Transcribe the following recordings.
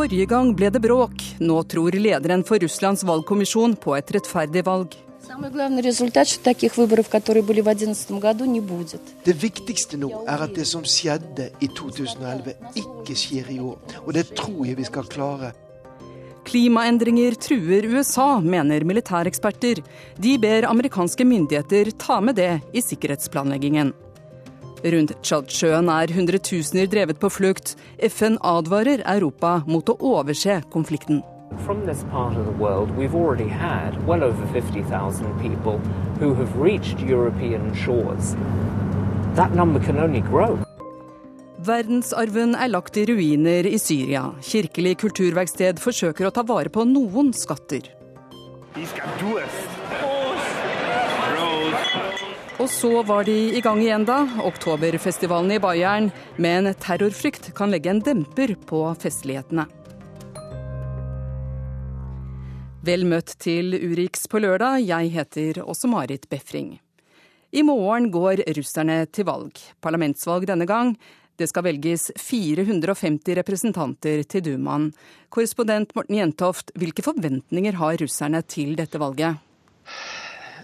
Forrige gang ble det bråk. Nå tror lederen for Russlands valgkommisjon på et rettferdig valg. Det viktigste nå er at det som skjedde i 2011, ikke skjer i år. Og det tror jeg vi skal klare. Klimaendringer truer USA, mener militæreksperter. De ber amerikanske myndigheter ta med det i sikkerhetsplanleggingen. Rundt Tsjadsjøen er hundretusener drevet på flukt. FN advarer Europa mot å overse konflikten. From this part of the world, we've already had well over 50,000 people who have reached European shores. That number can only grow. Verdensarven er lagt i ruiner i Syria. Kirkelig kulturverksted forsøker å ta vare på noen skatter. Og så var de i gang igjen, da. Oktoberfestivalen i Bayern. Men terrorfrykt kan legge en demper på festlighetene. Vel møtt til Urix på lørdag. Jeg heter også Marit Befring. I morgen går russerne til valg. Parlamentsvalg denne gang. Det skal velges 450 representanter til Dumaen. Korrespondent Morten Jentoft, hvilke forventninger har russerne til dette valget?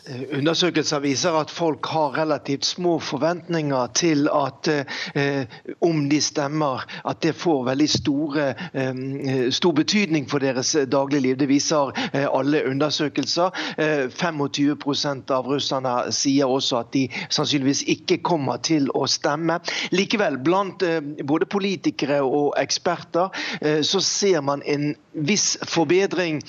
Undersøkelser viser at folk har relativt små forventninger til at eh, om de stemmer, at det får veldig store, eh, stor betydning for deres dagligliv. Det viser eh, alle undersøkelser. 25% av russerne sier også at de sannsynligvis ikke kommer til å stemme. Likevel, blant både politikere og eksperter, så ser man en viss forbedring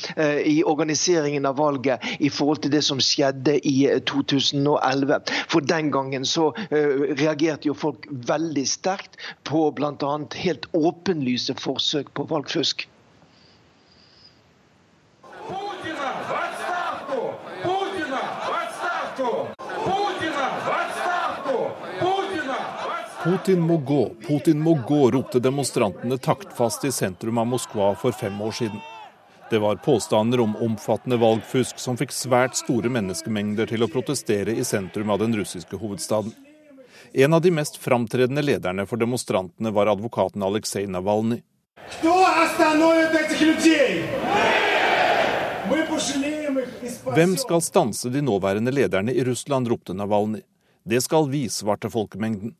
i organiseringen av valget i forhold til det som skjedde skjedde i 2011. Eh, For den gangen så uh, reagerte jo folk veldig sterkt på bl.a. helt åpenlyse forsøk på valgfusk. Putin må gå, Putin må gå, ropte demonstrantene taktfast i sentrum av Moskva for fem år siden. Det var påstander om omfattende valgfusk som fikk svært store menneskemengder til å protestere i sentrum av den russiske hovedstaden. En av de mest framtredende lederne for demonstrantene var advokaten Aleksej Navalnyj. Hvem skal stanse de nåværende lederne i Russland, ropte Navalnyj. Det skal vi, svarte folkemengden.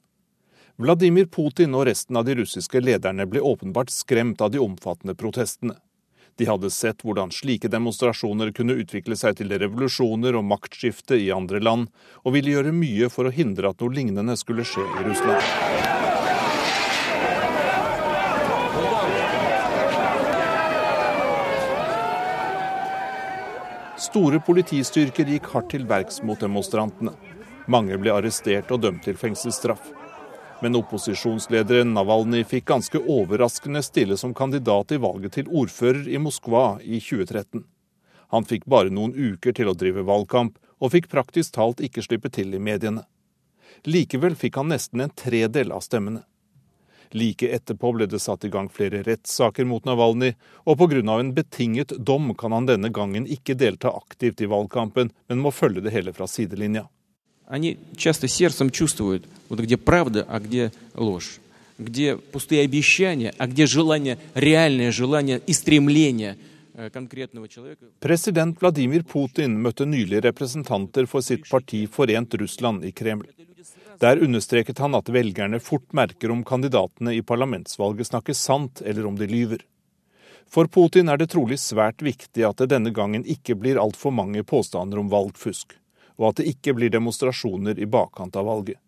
Vladimir Putin og resten av de russiske lederne ble åpenbart skremt av de omfattende protestene. De hadde sett hvordan slike demonstrasjoner kunne utvikle seg til revolusjoner og maktskifte i andre land, og ville gjøre mye for å hindre at noe lignende skulle skje i Russland. Store politistyrker gikk hardt til verks mot demonstrantene. Mange ble arrestert og dømt til fengselsstraff. Men opposisjonslederen Navalny fikk ganske overraskende stille som kandidat i valget til ordfører i Moskva i 2013. Han fikk bare noen uker til å drive valgkamp, og fikk praktisk talt ikke slippe til i mediene. Likevel fikk han nesten en tredel av stemmene. Like etterpå ble det satt i gang flere rettssaker mot Navalny, og pga. en betinget dom kan han denne gangen ikke delta aktivt i valgkampen, men må følge det hele fra sidelinja Они часто сердцем чувствуют, вот где правда, а где ложь, где пустые обещания, а где желание, реальное желание и стремление э, President Vladimir Putin møtte nylig representanter for sitt parti Forent Russland i Kreml. Der understreket han at velgerne fort merker om kandidatene i parlamentsvalget snakker sant eller om de lyver. For Putin er det trolig svært viktig at det denne gangen ikke blir altfor mange påstander om valgfusk og at det ikke blir demonstrasjoner i bakkant av valget.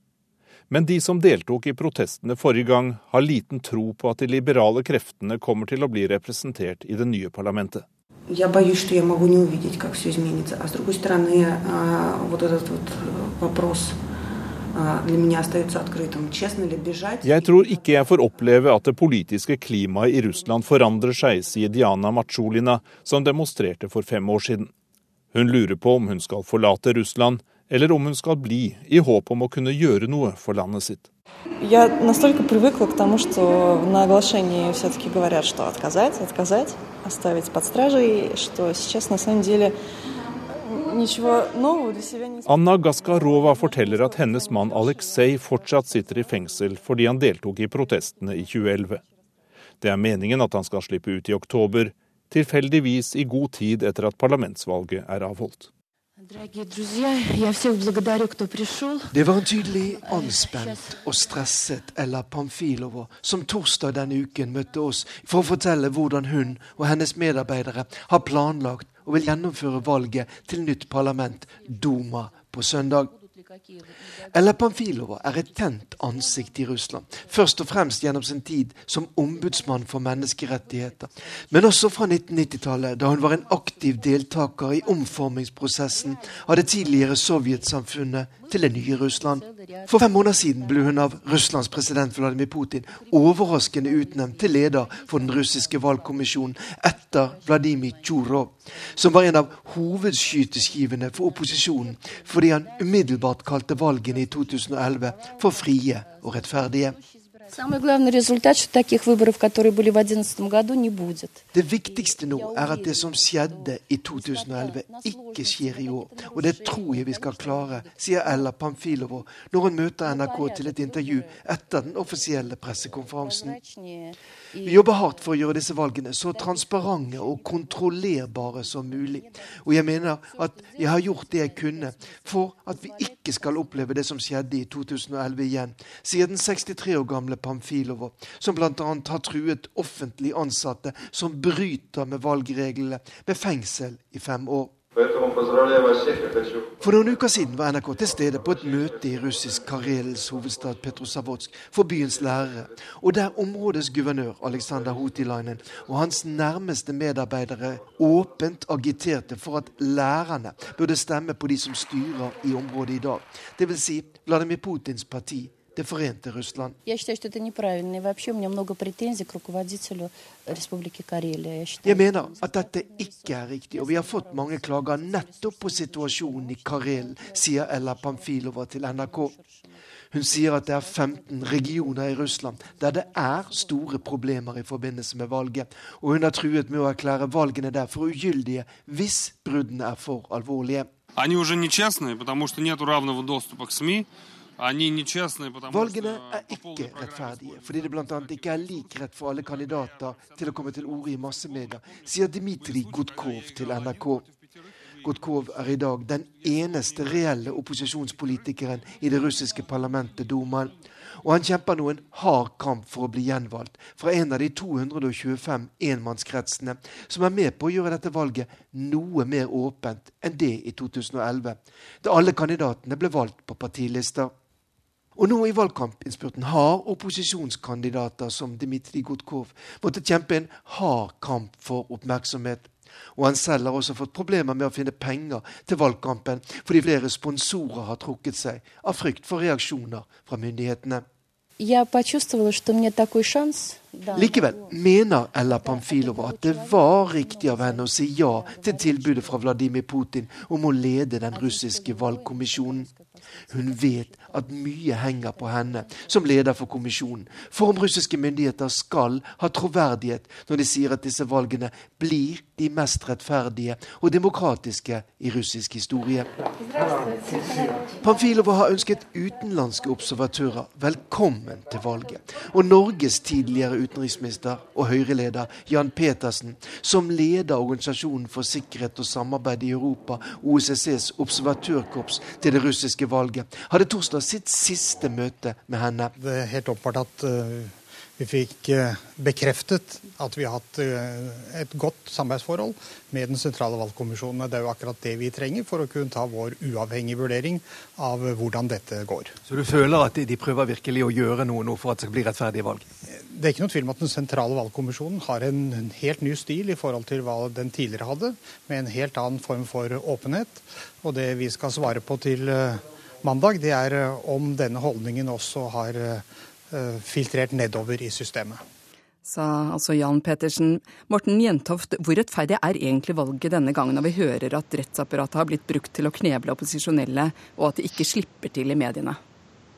Men de som deltok i protestene forrige gang, har liten tro på at de liberale kreftene kommer til å bli representert i det nye parlamentet. Я боюсь, что я могу не увидеть, как все изменится. А с другой стороны, вот этот вот вопрос jeg tror ikke jeg får oppleve at det politiske klimaet i Russland forandrer seg, sier Diana Machulina, som demonstrerte for fem år siden. Hun lurer på om hun skal forlate Russland, eller om hun skal bli, i håp om å kunne gjøre noe for landet sitt. Jeg настолько привыкла к тому, что на оглашении все-таки говорят, что отказать, отказать, оставить под стражей, что сейчас на самом деле Anna Gaskarova forteller at hennes mann Aleksej fortsatt sitter i fengsel fordi han deltok i protestene i 2011. Det er meningen at han skal slippe ut i oktober, tilfeldigvis i god tid etter at parlamentsvalget er avholdt. Det var en tydelig anspent og stresset Ella Pamfilova som torsdag denne uken møtte oss for å fortelle hvordan hun og hennes medarbeidere har planlagt og vil gjennomføre valget til nytt parlament, Duma, på søndag. Ella Pamfilova er et tent ansikt i Russland, først og fremst gjennom sin tid som ombudsmann for menneskerettigheter, men også fra 1990-tallet, da hun var en aktiv deltaker i omformingsprosessen av det tidligere sovjetsamfunnet til det nye Russland. For fem måneder siden ble hun av Russlands president Vladimir Putin overraskende utnevnt til leder for den russiske valgkommisjonen etter Vladimir Tsjurov, som var en av hovedskyteskivene for opposisjonen fordi han umiddelbart kalte valgene i 2011 for frie og rettferdige. Det viktigste nå er at det som skjedde i 2011, ikke skjer i år. Og det tror jeg vi skal klare, sier Ella Pamfilova når hun møter NRK til et intervju etter den offisielle pressekonferansen. Vi jobber hardt for å gjøre disse valgene så transparente og kontrollerbare som mulig. Og jeg mener at jeg har gjort det jeg kunne for at vi ikke skal oppleve det som skjedde i 2011 igjen, sier den 63 år gamle Pamfilova, som bl.a. har truet offentlig ansatte som bryter med valgreglene, med fengsel i fem år. For noen uker siden var NRK til stede på et møte i russisk Karelens hovedstad Petrosavodsk for byens lærere, og der områdets guvernør Aleksandr Hotilainen og hans nærmeste medarbeidere åpent agiterte for at lærerne burde stemme på de som styrer i området i dag, dvs. Si Vladimir Putins parti det forente Russland. Jeg mener at dette ikke er riktig, og vi har fått mange klager nettopp på situasjonen i Karelen, sier Ella Pamfilova til NRK. Hun sier at det er 15 regioner i Russland der det er store problemer i forbindelse med valget, og hun har truet med å erklære valgene der for ugyldige hvis bruddene er for alvorlige. Они уже нечестные, потому что нет равного доступа к СМИ. Valgene er ikke rettferdige, fordi det bl.a. ikke er lik rett for alle kandidater til å komme til orde i massemedia, sier Dmitrij Gudkov til NRK. Gudkov er i dag den eneste reelle opposisjonspolitikeren i det russiske parlamentet Dumaen. Og han kjemper nå en hard kamp for å bli gjenvalgt fra en av de 225 enmannskretsene som er med på å gjøre dette valget noe mer åpent enn det i 2011, da alle kandidatene ble valgt på partilister. Og nå i valgkampinnspurten har opposisjonskandidater som Dmitrij Gutkov måttet kjempe en hard kamp for oppmerksomhet. Og han selv har også fått problemer med å finne penger til valgkampen fordi flere sponsorer har trukket seg av frykt for reaksjoner fra myndighetene. Likevel mener Ella Pamfilova at det var riktig av henne å si ja til tilbudet fra Vladimir Putin om å lede den russiske valgkommisjonen. Hun vet at mye henger på henne som leder for kommisjonen, for om russiske myndigheter skal ha troverdighet når de sier at disse valgene blir de mest rettferdige og demokratiske i russisk historie. Pamfilova har ønsket utenlandske observatører velkommen til valget. Og Norges tidligere utenriksminister og Høyre-leder Jan Petersen, som leder Organisasjonen for sikkerhet og samarbeid i Europa, OSSEs observatørkorps til det russiske valget, hadde torsdag sitt siste møte med henne. Det er helt åpenbart at uh, vi fikk uh, bekreftet at vi har hatt uh, et godt samarbeidsforhold med den sentrale valgkommisjonen. Det er jo akkurat det vi trenger for å kunne ta vår uavhengige vurdering av hvordan dette går. Så du føler at de prøver virkelig å gjøre noe nå for at det skal bli rettferdige valg? Det er ikke noe tvil om at Den sentrale valgkommisjonen har en, en helt ny stil i forhold til hva den tidligere hadde, med en helt annen form for åpenhet. Og det vi skal svare på til uh, mandag, det er eh, om denne holdningen også har eh, filtrert nedover i systemet. Sa altså Jan Petersen. Morten Jentoft, hvor rettferdig er egentlig valget denne gangen når vi hører at rettsapparatet har blitt brukt til å kneble opposisjonelle, og at de ikke slipper til i mediene?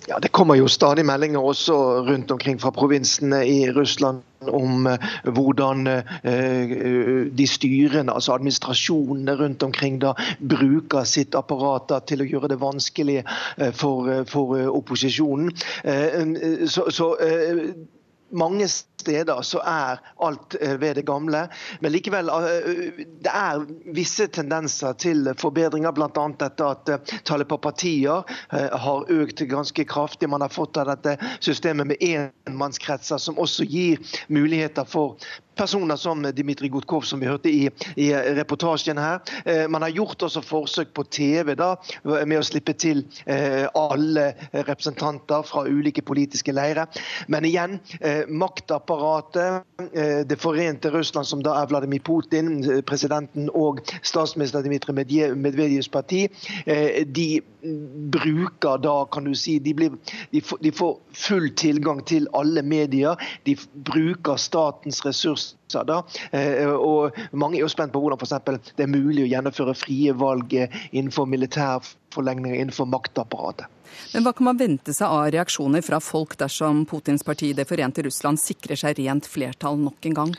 Ja, Det kommer jo stadig meldinger også rundt omkring fra provinsene i Russland om uh, hvordan uh, de styrende, altså administrasjonene rundt omkring, da bruker sitt apparat til å gjøre det vanskelig uh, for, for opposisjonen. så, så mange steder så er alt eh, ved det gamle. Men likevel eh, det er visse tendenser til forbedringer. Bl.a. dette at eh, tallet på partier har økt ganske kraftig. Man har fått av dette systemet med enmannskretser, som også gir muligheter for personer som Dmitrij Gutkov, som vi hørte i, i, reportasjen her. Man har gjort også forsøk på TV da, med å slippe til alle representanter fra ulike politiske leirer. Men igjen, maktapparatet, det forente Russland, som da er Vladimir Putin, presidenten og statsminister Dmitrij Medvedevs parti, de bruker da, kan du si de, blir, de får full tilgang til alle medier. De bruker statens ressurser da. Og mange er jo spent på hvordan for det er mulig å gjennomføre frie valg innenfor militærforlengninger, innenfor maktapparatet. Men hva kan man vente seg av reaksjoner fra folk dersom Putins parti Det forente Russland sikrer seg rent flertall nok en gang?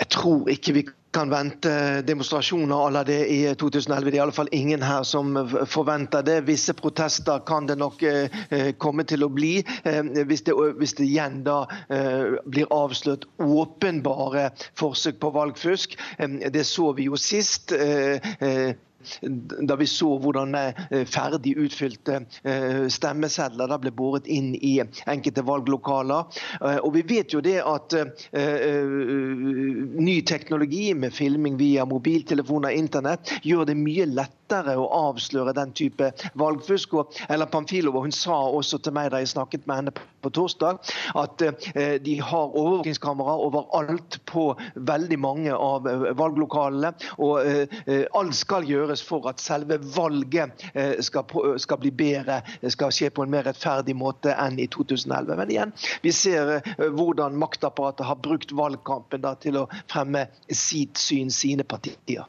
Jeg tror ikke vi kan vente demonstrasjoner à la det i 2011. Det er i alle fall ingen her som forventer det. Visse protester kan det nok eh, komme til å bli. Eh, hvis, det, hvis, det, igjen da eh, blir avslørt åpenbare forsøk på valgfusk. det så vi jo sist da vi så hvordan eh, ferdig utfylte eh, stemmesedler da ble båret inn i enkelte valglokaler. Eh, og vi vet jo det at ny teknologi med filming via mobiltelefoner og internett gjør det mye lettere å avsløre den type valgfusk. Og Ella Pamfilova hun sa også til meg da jeg snakket med henne på torsdag, at de har overvåkingskamera overalt på veldig mange av valglokalene. Og alt skal gjøres for at selve valget eh, skal, skal, bli bedre, skal skje på en mer rettferdig måte enn i 2011. Men igjen, vi ser eh, hvordan maktapparatet har brukt valgkampen da, til å fremme sitt syn, sine partier.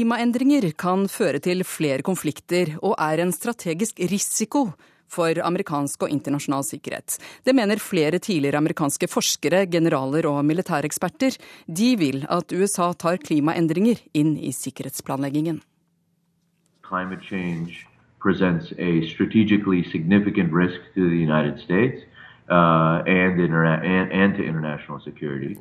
Klimaendringer kan føre til flere konflikter og er en strategisk risiko for amerikansk og internasjonal sikkerhet. Det mener flere tidligere amerikanske forskere, generaler og militæreksperter. De vil at USA tar klimaendringer inn i sikkerhetsplanleggingen. Climate change presents a strategically significant risk to the United States. Uh,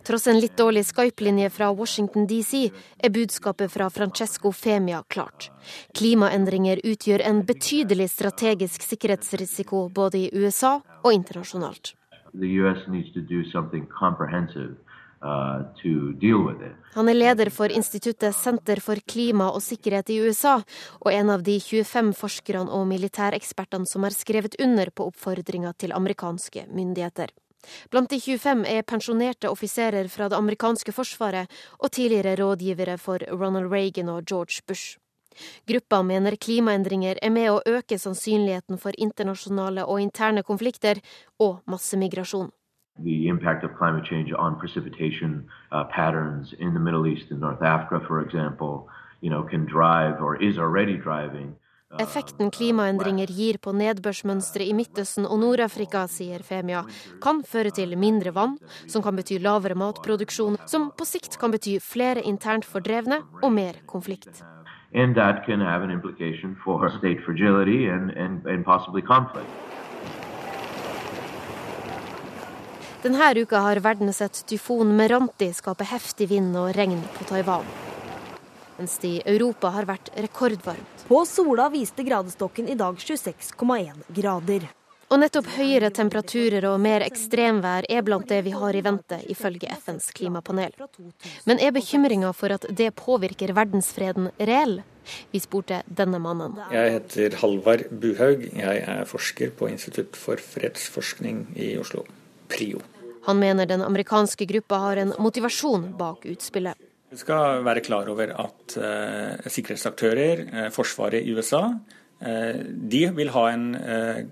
Tross en litt dårlig Skype-linje fra Washington DC er budskapet fra Francesco Femia klart. Klimaendringer utgjør en betydelig strategisk sikkerhetsrisiko både i USA og internasjonalt. The US needs to do something comprehensive Han er leder for instituttet Senter for klima og sikkerhet i USA, og en av de 25 forskerne og militærekspertene som har skrevet under på oppfordringa til amerikanske myndigheter. Blant de 25 er pensjonerte offiserer fra det amerikanske forsvaret og tidligere rådgivere for Ronald Reagan og George Bush. Gruppa mener klimaendringer er med å øke sannsynligheten for internasjonale og interne konflikter og massemigrasjon the impact of climate change on precipitation uh, patterns in the Middle East and North Africa, for example, you know, can drive or is already driving uh, Effekten klimaendringer gir på nedbørsmønsteret i Midtøsten og Nord-Afrika, sier Femia, kan føre til mindre vann, som kan bety lavere matproduksjon, som på sikt kan bety flere internt fordrevne og mer konflikt. And that can have an implication for state fragility and, and, and possibly conflict. Denne uka har verden sett tyfon Meranti skape heftig vind og regn på Taiwan. Mens det i Europa har vært rekordvarmt. På Sola viste gradestokken i dag 26,1 grader. Og nettopp høyere temperaturer og mer ekstremvær er blant det vi har i vente, ifølge FNs klimapanel. Men er bekymringa for at det påvirker verdensfreden reell? Vi spurte denne mannen. Jeg heter Halvard Buhaug. Jeg er forsker på Institutt for fredsforskning i Oslo. PRIO. Han mener den amerikanske gruppa har en motivasjon bak utspillet. Vi skal være klar over at eh, sikkerhetsaktører, eh, forsvaret i USA, eh, de vil ha en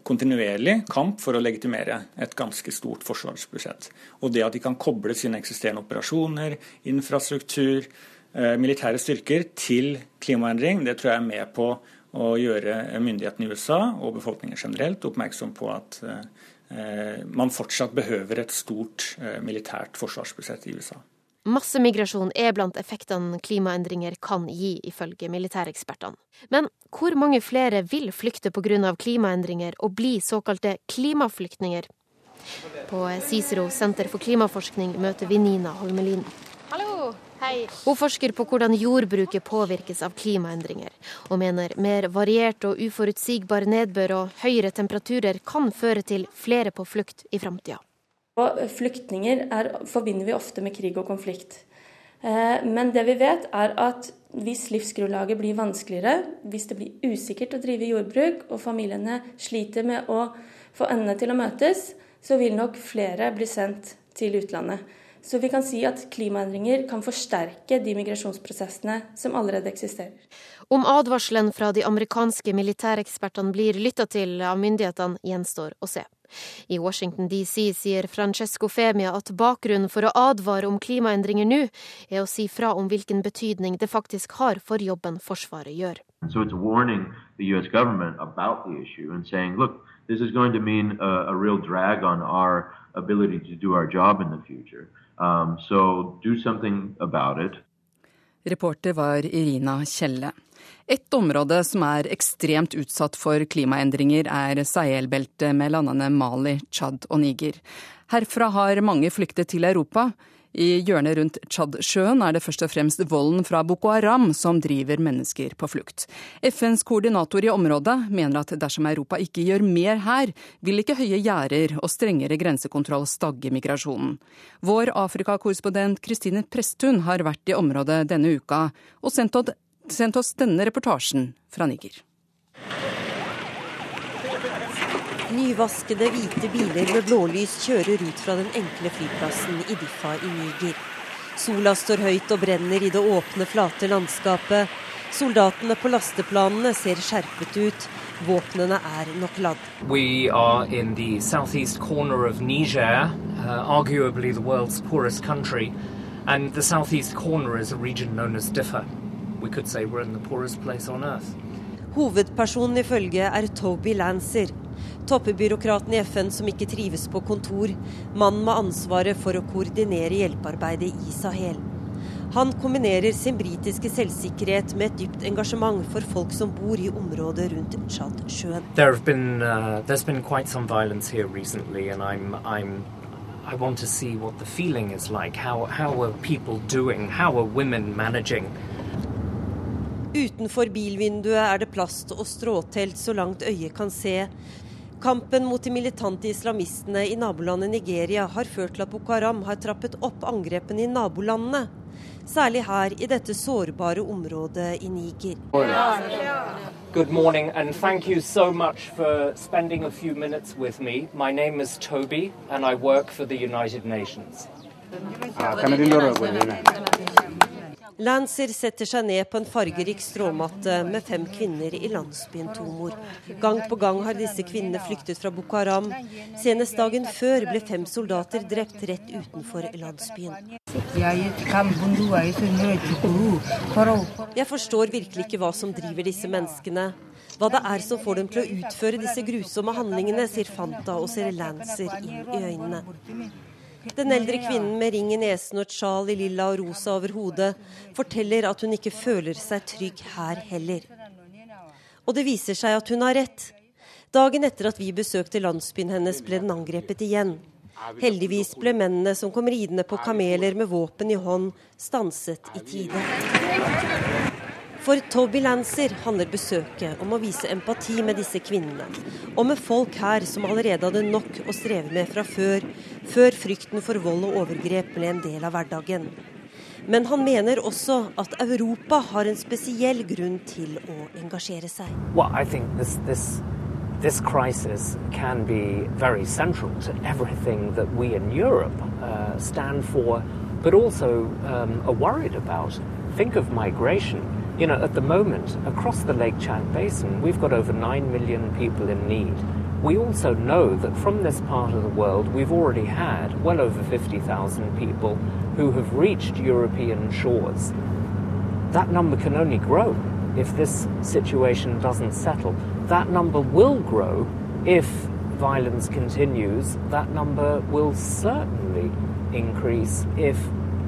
kontinuerlig kamp for å legitimere et ganske stort forsvarsbudsjett. Og det at de kan koble sine eksisterende operasjoner, infrastruktur, militære styrker til klimaendring, det tror jeg er med på å gjøre myndighetene i USA og befolkningen generelt oppmerksom på at Eh, man fortsatt behøver et stort eh, militært forsvarsbudsjett i USA. Massemigrasjon er blant effektene klimaendringer kan gi, ifølge militærekspertene. Men hvor mange flere vil flykte pga. klimaendringer og bli såkalte klimaflyktninger? På Cicero senter for klimaforskning møter vi Nina Holmelin. Hallo. Hun forsker på hvordan jordbruket påvirkes av klimaendringer, og mener mer variert og uforutsigbar nedbør og høyere temperaturer kan føre til flere på flukt i framtida. Flyktninger er, forbinder vi ofte med krig og konflikt. Eh, men det vi vet, er at hvis livsgrunnlaget blir vanskeligere, hvis det blir usikkert å drive jordbruk, og familiene sliter med å få endene til å møtes, så vil nok flere bli sendt til utlandet. Så vi kan si at klimaendringer kan forsterke de migrasjonsprosessene som allerede eksisterer. Om advarselen fra de amerikanske militærekspertene blir lytta til av myndighetene, gjenstår å se. I Washington DC sier Francesco Femia at bakgrunnen for å advare om klimaendringer nå, er å si fra om hvilken betydning det faktisk har for jobben Forsvaret gjør. So it's warning the US government about the issue and saying, look, this is going to mean a, a real drag on our ability to do our job in the future. Um, so do something about it. Reporter var Irina Kjelle. Et område som er ekstremt utsatt for klimaendringer, er Sahel-beltet med landene Mali, Tsjad og Niger. Herfra har mange flyktet til Europa. I hjørnet rundt Tsjadsjøen er det først og fremst volden fra Boko Haram som driver mennesker på flukt. FNs koordinator i området mener at dersom Europa ikke gjør mer her, vil ikke høye gjerder og strengere grensekontroll stagge migrasjonen. Vår Afrikakorrespondent Kristine Presttun har vært i området denne uka og sendt oss denne reportasjen fra Niger. Nyvaskede hvite biler med blålys kjører ut fra den enkle flyplassen i Diffa i Niger. Sola står høyt og brenner i det åpne, flate landskapet. Soldatene på lasteplanene ser skjerpet ut. Våpnene er nok ladd. We are in the southeast Niger, uh, arguably the world's poorest country. And the southeast corner is a region known as Diffa. Hovedpersonen ifølge er Toby Lancer, toppebyråkraten i FN som ikke trives på kontor, mannen med ansvaret for å koordinere hjelpearbeidet i Sahel. Han kombinerer sin britiske selvsikkerhet med et dypt engasjement for folk som bor i området rundt Tsjadsjøen. Uh, I want to see what the feeling is like. How, how are people doing? How are women managing? Utenfor bilvinduet er det plast og stråtelt så langt øyet kan se. Kampen mot de militante islamistene i nabolandet Nigeria har ført til at Boko Haram har trappet opp angrepene i nabolandene. Særlig her i dette sårbare området i Niger. Good morning and thank you so much for spending a few minutes with me. My name is Toby and I work for the United Nations. Ah, Lancer setter seg ned på en fargerik stråmatte med fem kvinner i landsbyen Tomor. Gang på gang har disse kvinnene flyktet fra Boko Haram. Senest dagen før ble fem soldater drept rett utenfor landsbyen. Jeg forstår virkelig ikke hva som driver disse menneskene. Hva det er som får dem til å utføre disse grusomme handlingene, sier Fanta og ser Lancer inn i øynene. Den eldre kvinnen med ring i nesen og et sjal i lilla og rosa over hodet forteller at hun ikke føler seg trygg her heller. Og det viser seg at hun har rett. Dagen etter at vi besøkte landsbyen hennes, ble den angrepet igjen. Heldigvis ble mennene som kom ridende på kameler med våpen i hånd, stanset i tide. For Toby Lancer handler besøket om å vise empati med disse kvinnene, og med folk her som allerede hadde nok å streve med fra før, før frykten for vold og overgrep ble en del av hverdagen. Men han mener også at Europa har en spesiell grunn til å engasjere seg. Well, this crisis can be very central to everything that we in Europe uh, stand for, but also um, are worried about. Think of migration. You know, at the moment, across the Lake Chad Basin, we've got over 9 million people in need. We also know that from this part of the world, we've already had well over 50,000 people who have reached European shores. That number can only grow if this situation doesn't settle. That number will grow if violence continues. That number will certainly increase if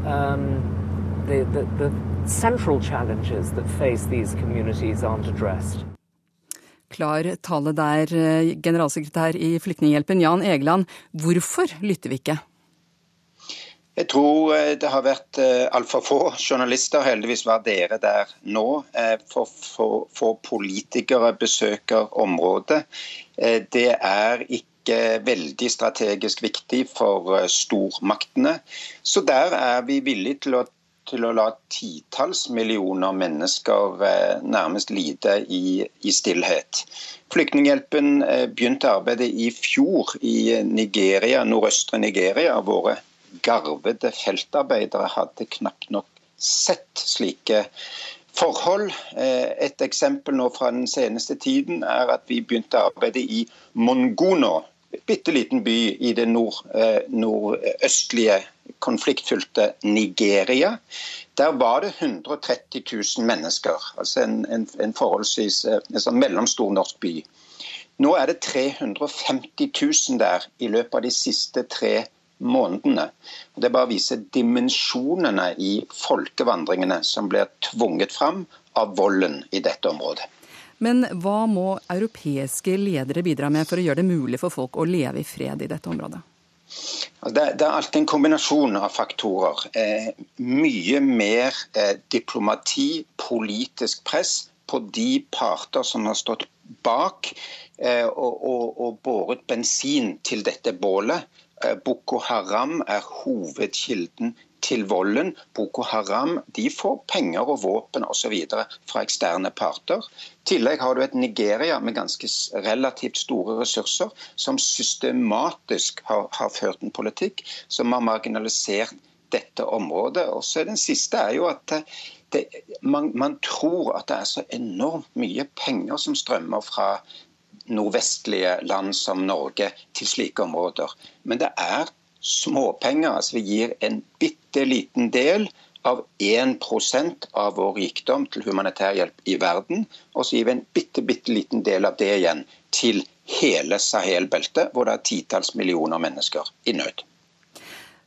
um, the, the, the central challenges that face these communities aren't addressed. Klar tale der, eh, generalsekretær i Flyktninghjelpen Jan Egeland. Hvorfor lytter vi ikke? Jeg tror eh, det har vært eh, altfor få journalister. Heldigvis var dere der nå. For få politikere besøker området. Det er ikke veldig strategisk viktig for stormaktene. Så der er vi villige til å til å la titalls millioner mennesker eh, nærmest lide i, i stillhet. Flyktninghjelpen eh, begynte arbeidet i fjor i Nigeria, nordøstre Nigeria. Våre garvede feltarbeidere hadde knapt nok sett slike forhold. Eh, et eksempel nå fra den seneste tiden er at vi begynte arbeidet i Mongono, bitte liten by i det nord, nordøstlige konfliktfylte Nigeria. Der var det 130 000 mennesker, altså en, en, en forholdsvis eh, en sånn mellomstor norsk by. Nå er det 350 000 der i løpet av de siste tre månedene. Det bare viser dimensjonene i folkevandringene som blir tvunget fram av volden i dette området. Men hva må europeiske ledere bidra med for å gjøre det mulig for folk å leve i fred i dette området? Det, er alltid en kombinasjon av faktorer. Eh, mye mer eh, diplomati, politisk press på de parter som har stått bak eh, og, og, båret bensin til dette bålet. Boko Haram er hovedkilden til volden. Boko Haram de får penger og våpen osv. fra eksterne parter. I tillegg har du et Nigeria med ganske relativt store ressurser, som systematisk har, har ført en politikk som har marginalisert dette området. Og så Den siste er jo at det, man, man tror at det er så enormt mye penger som strømmer fra nordvestlige land som Norge til slike områder. Men det er småpenger. Altså vi gir en bitte liten del av 1% av vår rikdom til humanitær hjelp i verden. Og så gir vi en bitte, bitte liten del av det igjen til hele Sahel-beltet, hvor det er titalls millioner mennesker i nød.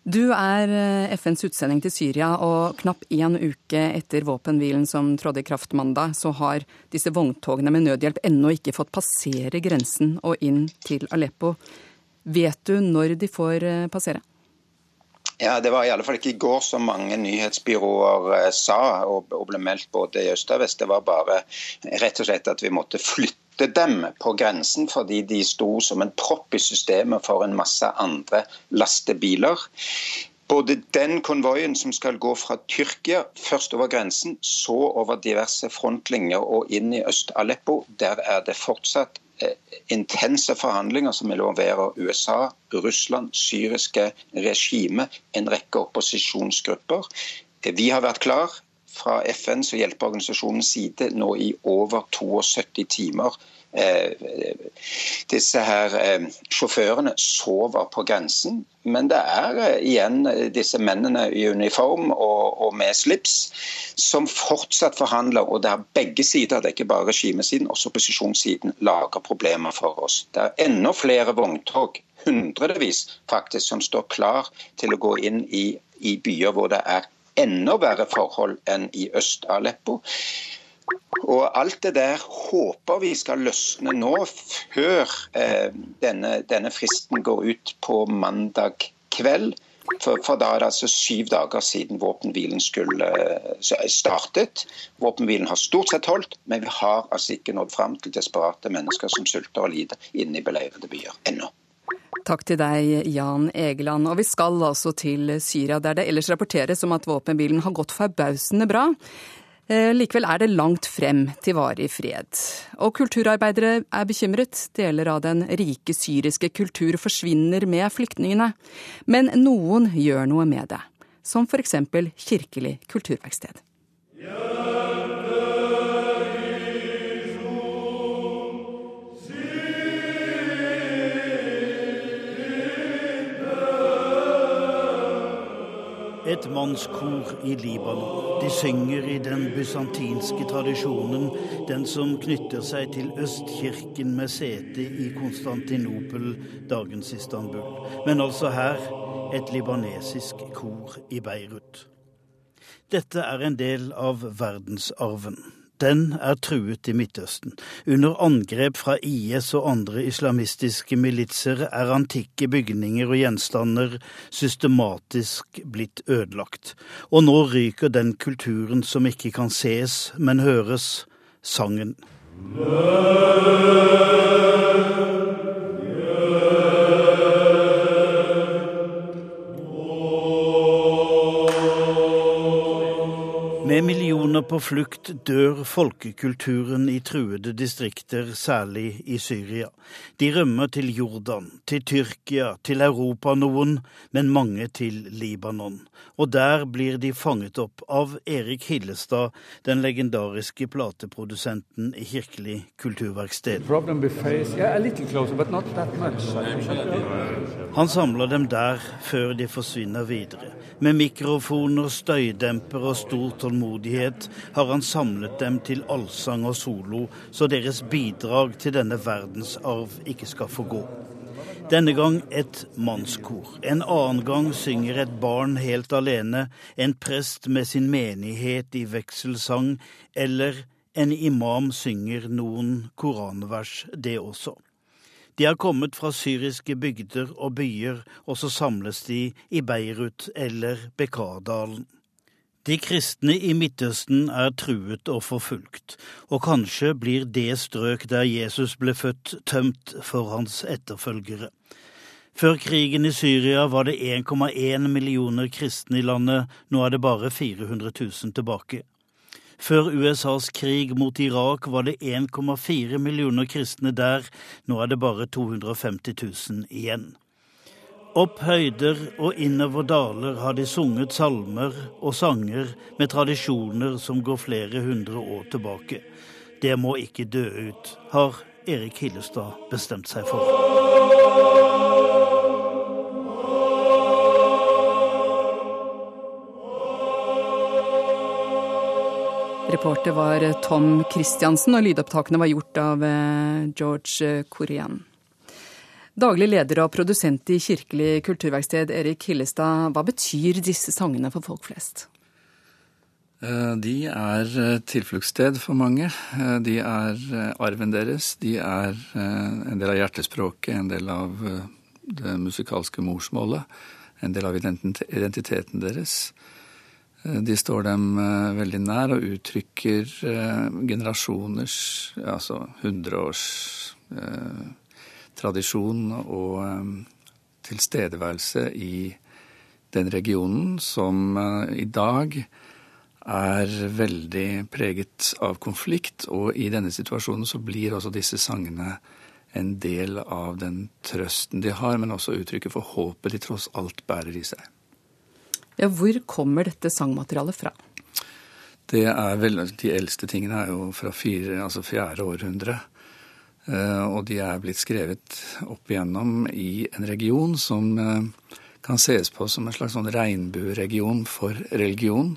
Du er eh, FNs utsending til Syria, og knapp én uke etter våpenhvilen som trådte i kraft mandag, så har disse vogntogene med nødhjelp ennå ikke fått passere grensen og inn til Aleppo. Vet du når de får eh, passere? Ja, Det var i alle fall ikke i går som mange nyhetsbyråer eh, sa og, ble meldt både i øst og vest. Det var bare rett og slett at vi måtte flytte dem på grensen fordi de sto som en propp i systemet for en masse andre lastebiler. Både den konvoien som skal gå fra Tyrkia, først over grensen, så over diverse frontlinjer og inn i Øst-Aleppo, der er det fortsatt intense forhandlinger som involverer USA, Russland, syriske regime, en rekke opposisjonsgrupper. Eh, vi har vært klar fra FNs og hjelpeorganisasjonens side nå i over 72 timer Eh, disse her eh, sjåførene sover på grensen. Men det er eh, igjen disse mennene i uniform og, og, med slips som fortsatt forhandler. Og det er begge sider, det er ikke bare regimesiden, også opposisjonssiden lager problemer for oss. Det er enda flere vogntog, hundrevis faktisk, som står klar til å gå inn i, i byer hvor det er enda verre forhold enn i Øst-Aleppo. Og alt det der håper vi skal løsne nå, før eh, denne, denne, fristen går ut på mandag kveld. For, for, da er det altså syv dager siden våpenhvilen skulle eh, startet. Våpenhvilen har stort sett holdt, men vi har altså ikke nådd fram til desperate mennesker som sulter og lider inne i beleirede byer ennå. Takk til deg, Jan Egeland. Og vi skal altså til Syria, der det ellers rapporteres om at våpenbilen har gått forbausende bra. Eh, likevel er det langt frem til varig fred. Og kulturarbeidere er bekymret. Deler av den rike syriske kultur forsvinner med flyktningene. Men noen gjør noe med det. Som f.eks. Kirkelig kulturverksted. Et mannskor i Libanon. De synger i den bysantinske tradisjonen, den som knytter seg til Østkirken med sete i Konstantinopel, dagens Istanbul. Men altså her et libanesisk kor i Beirut. Dette er en del av verdensarven den er truet i Midtøsten. Under angrep fra IS og andre islamistiske militser er antikke bygninger og gjenstander systematisk blitt ødelagt. Og nå ryker den kulturen som ikke kan ses, men høres, sangen. Med på flukt dør folkekulturen i truede distrikter, særlig i Syria. De rømmer til Jordan, til Tyrkia, til Europa noen, men mange til Libanon. Og der blir de fanget opp av Erik Hillestad, den legendariske plateprodusenten i Kirkelig kulturverksted. Han samler dem der før de forsvinner videre. Med mikrofoner, støydemper og stor tålmodighet har han samlet dem til allsang og solo, så deres bidrag til denne verdensarv ikke skal forgå. Denne gang et mannskor. En annen gang synger et barn helt alene, en prest med sin menighet i vekselsang, eller en imam synger noen koranvers, det også. De har kommet fra syriske bygder og byer, og så samles de i Beirut eller Bekardalen. De kristne i Midtøsten er truet og forfulgt, og kanskje blir det strøk der Jesus ble født, tømt for hans etterfølgere. Før krigen i Syria var det 1,1 millioner kristne i landet, nå er det bare 400 000 tilbake. Før USAs krig mot Irak var det 1,4 millioner kristne der, nå er det bare 250 000 igjen. Opp høyder og innover daler har de sunget salmer og sanger med tradisjoner som går flere hundre år tilbake. Det må ikke dø ut, har Erik Hillestad bestemt seg for. Reporter var Tom Christiansen, og lydopptakene var gjort av eh, George Korean. Daglig leder og produsent i Kirkelig kulturverksted, Erik Hillestad. Hva betyr disse sangene for folk flest? Eh, de er eh, tilfluktssted for mange. De er arven deres. De er en del av hjertespråket, en del av det musikalske morsmålet. En del av identiteten deres. Eh, de står dem eh, veldig nær og uttrykker eh, generasjoners, altså hundreårs tradisjon og tilstedeværelse i den regionen som i dag er veldig preget av konflikt. Og i denne situasjonen så blir også disse sangene en del av den trøsten de har, men også uttrykket for håpet de tross alt bærer i seg. Ja, hvor kommer dette sangmaterialet fra? Det er vel, De eldste tingene er jo fra fire, altså fjerde århundre. Eh, og de er blitt skrevet opp igjennom i en region som eh, kan ses på som en slags sånn regnbueregion for religion.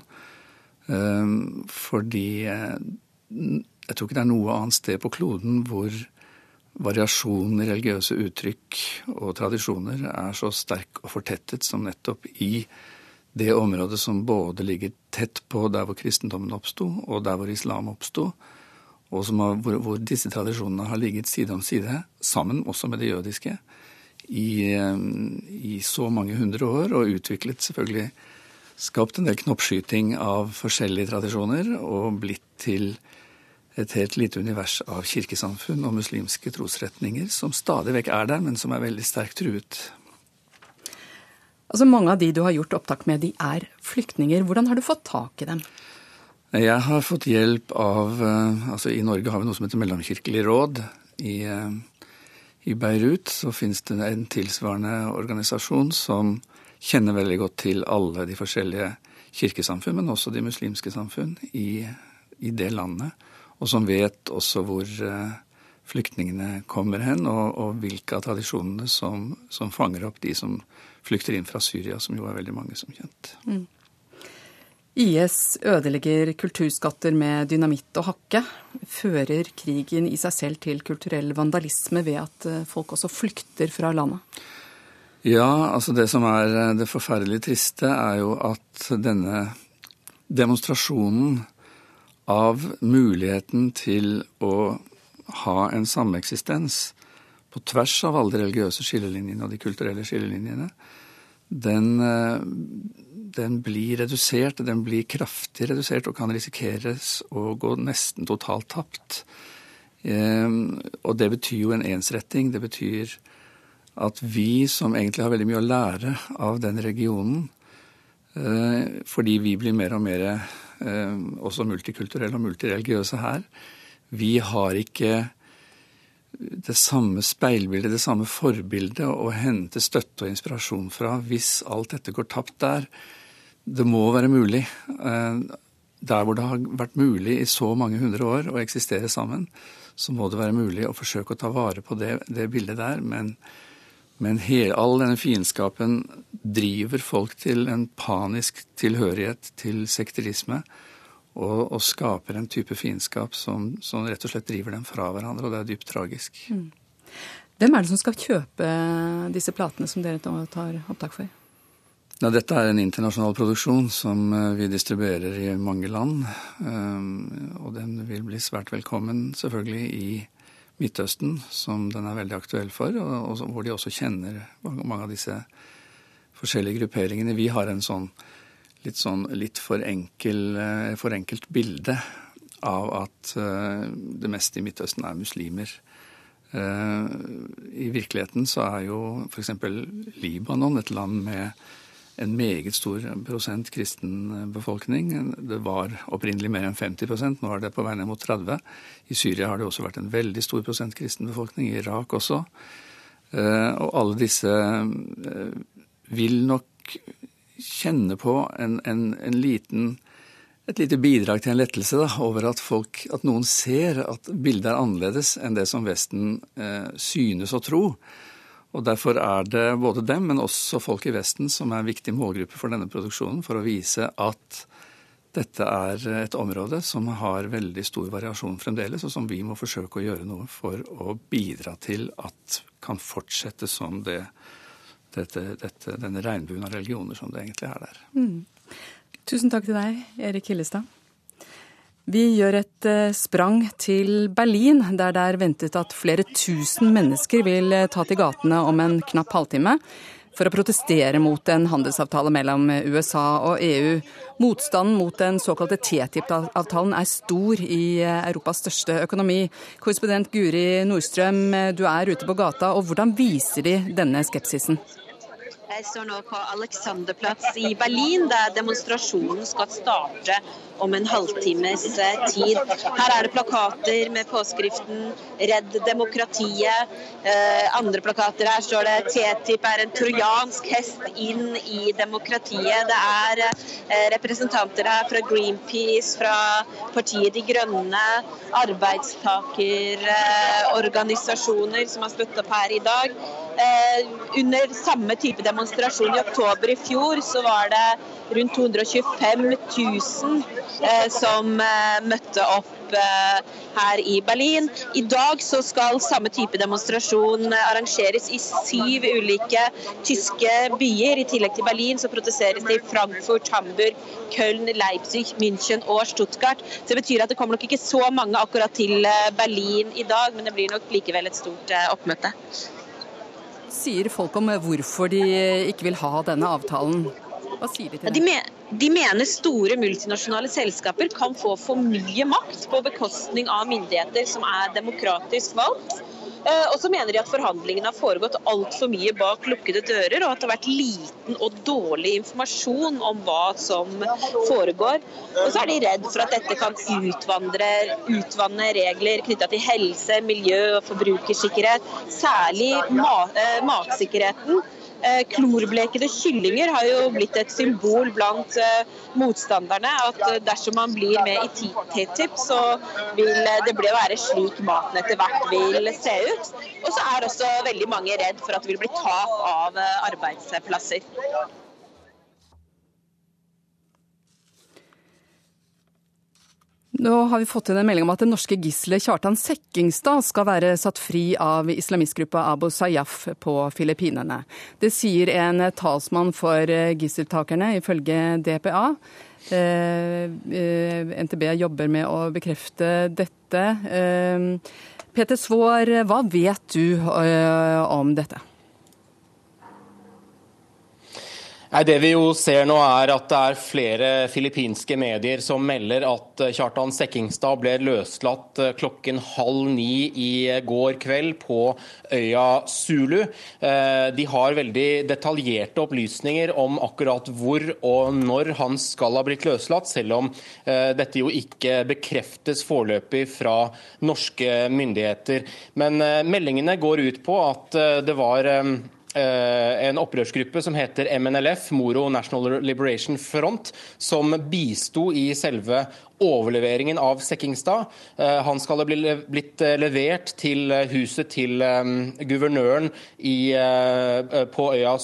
Eh, fordi jeg tror ikke det er noe annet sted på kloden hvor variasjonen i religiøse uttrykk og tradisjoner er så sterk og fortettet som nettopp i det området som både ligger tett på der hvor kristendommen oppsto, og der hvor islam oppsto, og har, hvor, hvor, disse tradisjonene har ligget side om side, sammen også med det jødiske, i, eh, i så mange hundre år, og utviklet selvfølgelig Skapt en del knoppskyting av forskjellige tradisjoner, og blitt til et helt lite univers av kirkesamfunn og muslimske trosretninger som stadig vekk er der, men som er veldig sterkt truet Altså Mange av de du har gjort opptak med, de er flyktninger. Hvordan har du fått tak i dem? Jeg har fått hjelp av eh, altså I Norge har vi noe som heter Mellomkirkelig råd. I, eh, i Beirut så finnes det en tilsvarende organisasjon som kjenner veldig godt til alle de forskjellige kirkesamfunn, men også de muslimske samfunn i, i det landet. Og som vet også hvor eh, flyktningene kommer hen, og, og hvilke av tradisjonene som, som fanger opp de som flykter inn fra Syria, som jo er veldig mange, som kjent. Mm. IS ødelegger kulturskatter med dynamitt og hakke. Fører krigen i seg selv til kulturell vandalisme ved at eh, folk også flykter fra landet? Ja, altså det som er eh, det forferdelig triste, er jo at denne demonstrasjonen av muligheten til å ha en sameksistens på tvers av alle de religiøse skillelinjene og de kulturelle skillelinjene, den, eh, den blir redusert, den blir kraftig redusert og kan risikeres å gå nesten totalt tapt. Ehm, og det betyr jo en ensretting. Det betyr at vi som egentlig har veldig mye å lære av den regionen, eh, fordi vi blir mer og mer eh, også multikulturelle og multireligiøse her, vi har ikke det samme speilbildet, det samme forbildet å hente støtte og inspirasjon fra hvis alt dette går tapt der det må være mulig, eh, der hvor det har vært mulig i så mange hundre år å eksistere sammen, så må det være mulig å forsøke å ta vare på det, det bildet der. Men, men hele, all denne fiendskapen driver folk til en panisk tilhørighet til sekterisme. Og, og skaper en type fiendskap som, som, rett og slett driver dem fra hverandre, og det er dypt tragisk. Mm. Hvem er det som skal kjøpe disse platene som dere tar opptak for? Ja, dette er en internasjonal produksjon som eh, vi distribuerer i mange land. Eh, og den vil bli svært velkommen selvfølgelig i Midtøsten, som den er veldig aktuell for, og hvor de også kjenner mange av disse forskjellige grupperingene. Vi har en sånn litt, sånn, litt for, enkel, eh, for enkelt bilde av at det meste i Midtøsten er muslimer. I virkeligheten så er jo f.eks. Libanon et land med en meget stor prosent kristen befolkning. Det var opprinnelig mer enn 50% nå er det på vei ned mot 30 I Syria har det også vært en veldig stor prosent kristen befolkning, i Irak også. Eh, og alle disse eh, vil nok kjenne på en, en, en liten et lite bidrag til en lettelse da, over at, folk, at noen ser at bildet er annerledes enn det som Vesten eh, synes å tro. Og Derfor er det både dem, men også folk i Vesten som er en viktig målgruppe for denne produksjonen, for å vise at dette er et område som har veldig stor variasjon fremdeles, og som vi må forsøke å gjøre noe for å bidra til at kan fortsette som det, dette, dette, denne regnbuen av religioner som det egentlig er der. Mm. Tusen takk til deg, Erik Hillestad. Vi gjør et eh, sprang til Berlin, der det er ventet at flere tusen mennesker vil eh, ta til gatene om en knapp halvtime for å protestere mot en handelsavtale mellom USA og EU. Motstanden mot den såkalte TTIP-avtalen er stor i eh, Europas største økonomi. Korrespondent Guri Nordstrøm, du er ute på gata, og hvordan viser de denne skepsisen? Jeg står nå på Alexanderplatz i Berlin, der demonstrasjonen skal starte om en halvtimes eh, tid. Her er det plakater med påskriften 'Redd demokratiet'. Eh, andre plakater her står det 'TTIP er en trojansk hest inn i demokratiet'. Det er eh, representanter her fra Greenpeace, fra Partiet De Grønne, arbeidstakerorganisasjoner som har støttet opp her i dag. Under samme type demonstrasjon i oktober i fjor så var det rundt 225 000 eh, som eh, møtte opp eh, her i Berlin. I dag så skal samme type demonstrasjon arrangeres i syv ulike tyske byer. I tillegg til Berlin så protesteres det i Frankfurt, Hamburg, Köln, Leipzig, München og Stuttgart. Så det betyr at det kommer nok ikke så mange akkurat til Berlin i dag, men det blir nok likevel et stort oppmøte. Sier folk om hvorfor de ikke vil ha denne avtalen? Hva sier de til det? De, de mener store multinasjonale selskaper kan få for mye makt på bekostning av myndigheter som er demokratisk valgt. Eh, og så mener de at forhandlingene har foregått altfor mye bak lukkede dører, og at det har vært liten og dårlig informasjon om hva som foregår. Og så er de redd for at dette kan utvanne regler knytta til helse, miljø og forbrukersikkerhet, særlig eh, matsikkerheten. Eh, klorblekede kyllinger har jo blitt et symbol blant eh, motstanderne. At eh, dersom man blir med i TTIP, så vil det bli å være slik maten etter hvert vil se ut. Og så er også veldig mange redd for at det vil bli tap av arbeidsplasser. Nå har vi fått inn en melding om at det norske gisselet Kjartan Sekkingstad skal være satt fri av islamistgruppa Abu Sayyaf på Filippinene. Det sier en talsmann for gisseltakerne, ifølge DPA. Eh, eh, NTB jobber med å bekrefte dette. Eh, Peter Svaar, hva vet du om dette? Det vi jo ser nå er at det er flere filippinske medier som melder at eh, Kjartan Sekkingstad ble løslatt eh, klokken halv ni i går kveld på øya Zulu. Eh, de har veldig detaljerte opplysninger om akkurat hvor og når han skal ha blitt løslatt, selv om dette jo ikke bekreftes foreløpig fra norske myndigheter. Men meldingene går ut på at det var Eh, en opprørsgruppe som heter MNLF, Moro National Liberation Front, som bisto i selve overleveringen av Sekkingstad. Eh, han skal ha blitt eh, levert til huset til guvernøren i, på øya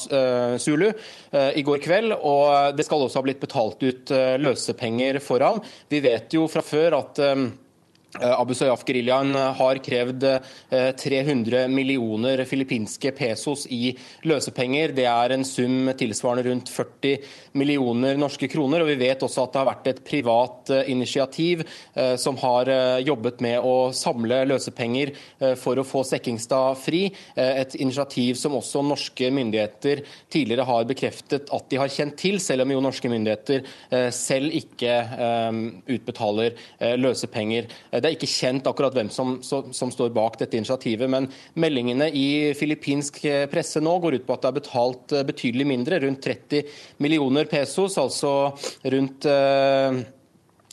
Zulu i går kveld. Og det skal også ha blitt betalt ut løsepenger for ham. Vi vet jo fra før at Eh, Abu Sayyaf-geriljaen eh, har krevd 300 eh, millioner filippinske pesos i løsepenger. Det er en sum tilsvarende rundt 40 millioner norske kroner. og Vi vet også at det har vært et privat initiativ som har jobbet med å samle løsepenger for å få Sekkingstad fri. Et initiativ som også norske myndigheter tidligere har bekreftet at de har kjent til, selv om jo norske myndigheter selv ikke utbetaler løsepenger. Det er ikke kjent akkurat hvem som, som, står bak dette initiativet, men meldingene i filippinsk presse nå går ut på at det er betalt eh, betydelig mindre, rundt 30 millioner pesos, altså rundt eh,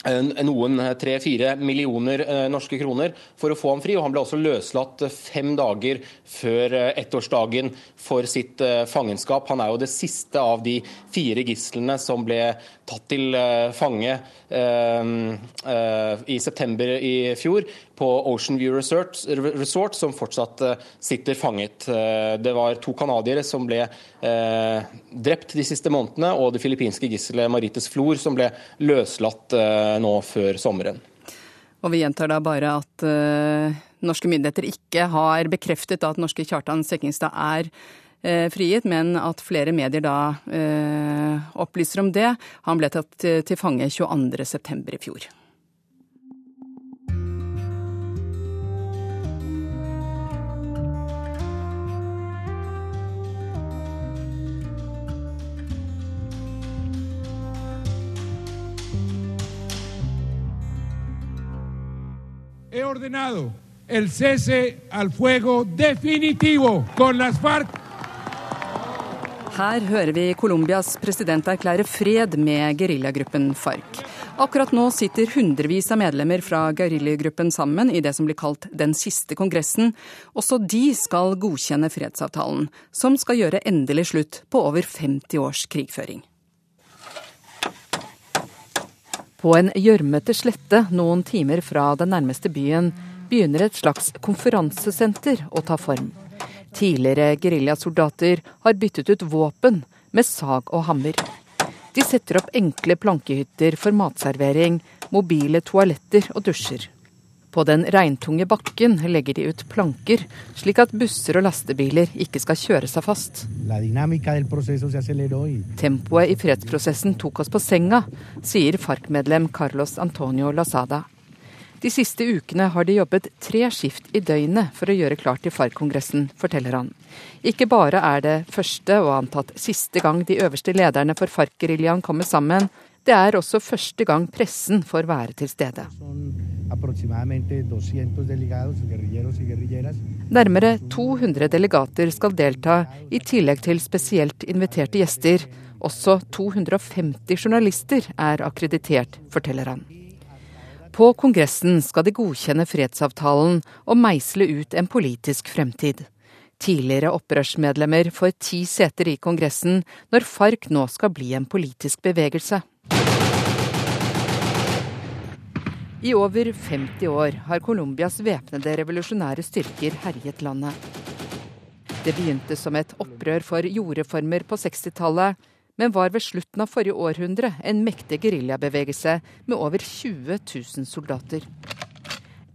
noen tre-fire millioner eh, norske kroner for å få ham fri. og Han ble også løslatt fem dager før eh, ettårsdagen for sitt eh, fangenskap. Han er jo det siste av de fire gislene som ble tatt til fange i september i fjor på Ocean View Resort, Resort som fortsatt sitter fanget. Det var to canadiere som ble drept de siste månedene, og det filippinske gisselet Marites Flor som ble løslatt nå før sommeren. Og vi gjentar da bare at norske myndigheter ikke har bekreftet at norske Kjartan Sekkingstad er frigitt, men at flere medier da uh, opplyser om det. Han ble tatt til fange 22.9. i fjor. he ordenado el cese al fuego definitivo con las FARC. Her hører vi Colombias president erklære fred med geriljagruppen FARC. Akkurat nå sitter hundrevis av medlemmer fra geriljagruppen sammen i det som blir kalt den siste kongressen. Også de skal godkjenne fredsavtalen, som skal gjøre endelig slutt på over 50 års krigføring. På en gjørmete slette noen timer fra den nærmeste byen begynner et slags konferansesenter å ta form. Tidligere geriljasoldater har byttet ut våpen med sag og hammer. De setter opp enkle plankehytter for matservering, mobile toaletter og dusjer. På den regntunge bakken legger de ut planker, slik at busser og lastebiler ikke skal kjøre seg fast. Tempoet i fredsprosessen tok oss på senga, sier FARC-medlem Carlos Antonio Lazada. De siste ukene har de jobbet tre skift i døgnet for å gjøre klart til FARC-kongressen, forteller han. Ikke bare er det første og antatt siste gang de øverste lederne for FARC-geriljaen kommer sammen, det er også første gang pressen får være til stede. Nærmere 200 delegater skal delta, i tillegg til spesielt inviterte gjester. Også 250 journalister er akkreditert, forteller han. På Kongressen skal de godkjenne fredsavtalen og meisle ut en politisk fremtid. Tidligere opprørsmedlemmer får ti seter i Kongressen når FARC nå skal bli en politisk bevegelse. I over 50 år har Colombias væpnede revolusjonære styrker herjet landet. Det begynte som et opprør for jordreformer på 60-tallet, men var ved slutten av forrige århundre en mektig geriljabevegelse med over 20 000 soldater.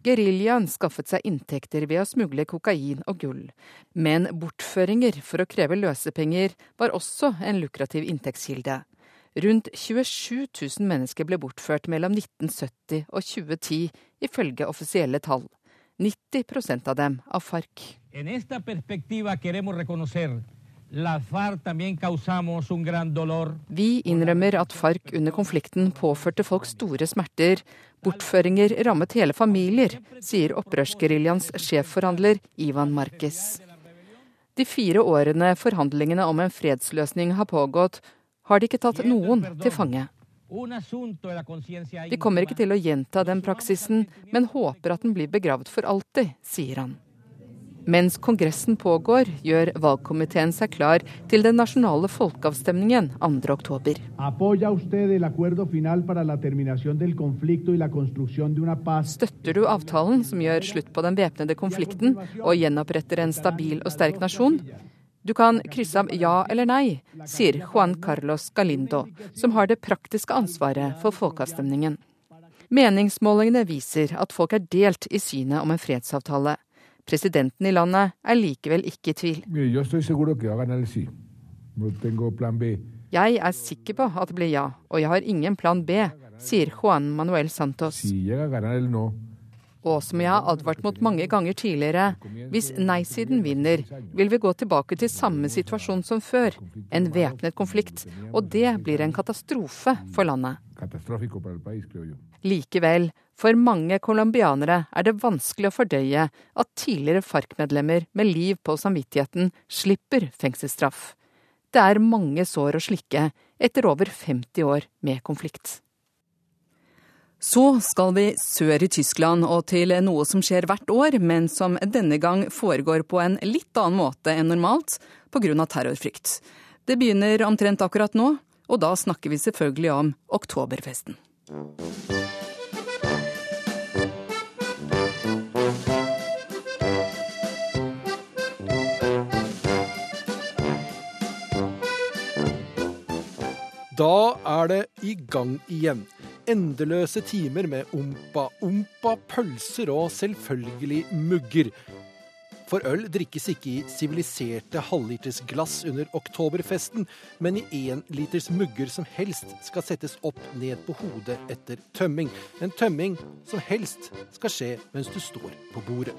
Geriljaen skaffet seg inntekter ved å smugle kokain og gull, men bortføringer for å kreve løsepenger var også en lukrativ inntektskilde. Rundt 27 000 mennesker ble bortført mellom 1970 og 2010, ifølge offisielle tall. 90% av dem av FARC. En esta perspectiva queremos reconocer vi innrømmer at FARC under konflikten påførte folk store smerter. Bortføringer rammet hele familier, sier opprørsgeriljaens sjefforhandler Ivan Marquez. De fire årene forhandlingene om en fredsløsning har pågått, har de ikke tatt noen til fange. De kommer ikke til å gjenta den praksisen, men håper at den blir begravd for alltid, sier han. Mens Kongressen pågår, gjør valgkomiteen seg klar til den nasjonale folkeavstemningen 2.10. Støtter du avtalen som gjør slutt på den væpnede konflikten og gjenoppretter en stabil og sterk nasjon? Du kan krysse av ja eller nei, sier Juan Carlos Galindo, som har det praktiske ansvaret for folkeavstemningen. Meningsmålingene viser at folk er delt i synet om en fredsavtale. Presidenten i landet er likevel ikke i tvil. Jeg er sikker på at det blir ja, og jeg har ingen plan B, sier Juan Manuel Santos. Og som jeg har advart mot mange ganger tidligere, hvis nei-siden vinner, vil vi gå tilbake til samme situasjon som før, en væpnet konflikt. Og det blir en katastrofe for landet. Likevel, for mange colombianere er det vanskelig å fordøye at tidligere FARC-medlemmer med liv på samvittigheten slipper fengselsstraff. Det er mange sår å slikke etter over 50 år med konflikt. Så skal vi sør i Tyskland og til noe som skjer hvert år, men som denne gang foregår på en litt annen måte enn normalt pga. terrorfrykt. Det begynner omtrent akkurat nå, og da snakker vi selvfølgelig om oktoberfesten. Da er det i gang igjen. Endeløse timer med ompa-ompa, pølser og selvfølgelig mugger. For øl drikkes ikke i siviliserte halvliters glass under oktoberfesten, men i énliters mugger som helst skal settes opp ned på hodet etter tømming. En tømming som helst skal skje mens du står på bordet.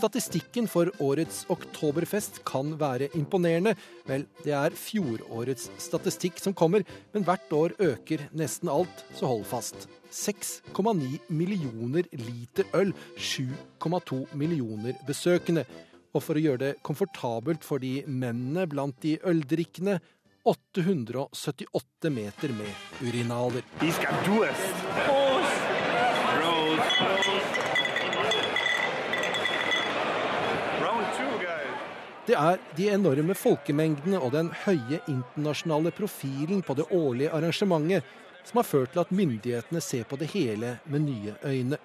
Statistikken for årets oktoberfest kan være imponerende. Vel, det er fjorårets statistikk som kommer, men hvert år øker nesten alt, så hold fast. 6,9 millioner liter øl, 7,2 millioner besøkende. Og for å gjøre det komfortabelt for de mennene blant de øldrikkende, 878 meter med urinaler. De skal duest. Prost! Prost! Det er de enorme folkemengdene og den høye internasjonale profilen på det årlige arrangementet som har ført til at myndighetene ser på det hele med nye øyne.